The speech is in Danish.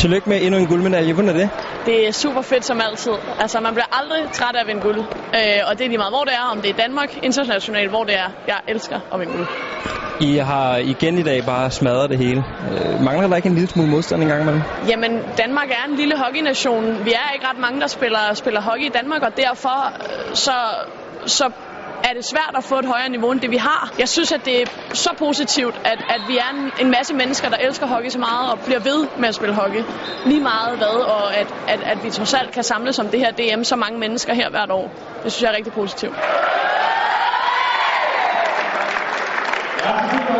Tillykke med endnu en guldmedalje. Hvordan er det? Det er super fedt som altid. Altså, man bliver aldrig træt af at vinde guld. Øh, og det er lige meget, hvor det er. Om det er Danmark, internationalt, hvor det er. Jeg elsker at vinde guld. I har igen i dag bare smadret det hele. Øh, mangler der ikke en lille smule modstand engang imellem? Jamen, Danmark er en lille hockeynation. Vi er ikke ret mange, der spiller, spiller hockey i Danmark, og derfor øh, så, så er det svært at få et højere niveau end det, vi har. Jeg synes, at det er så positivt, at, at vi er en, en masse mennesker, der elsker hockey så meget og bliver ved med at spille hockey. Lige meget hvad, og at, at, at vi trods alt kan samles om det her DM så mange mennesker her hvert år. Det synes jeg er rigtig positivt. Ja.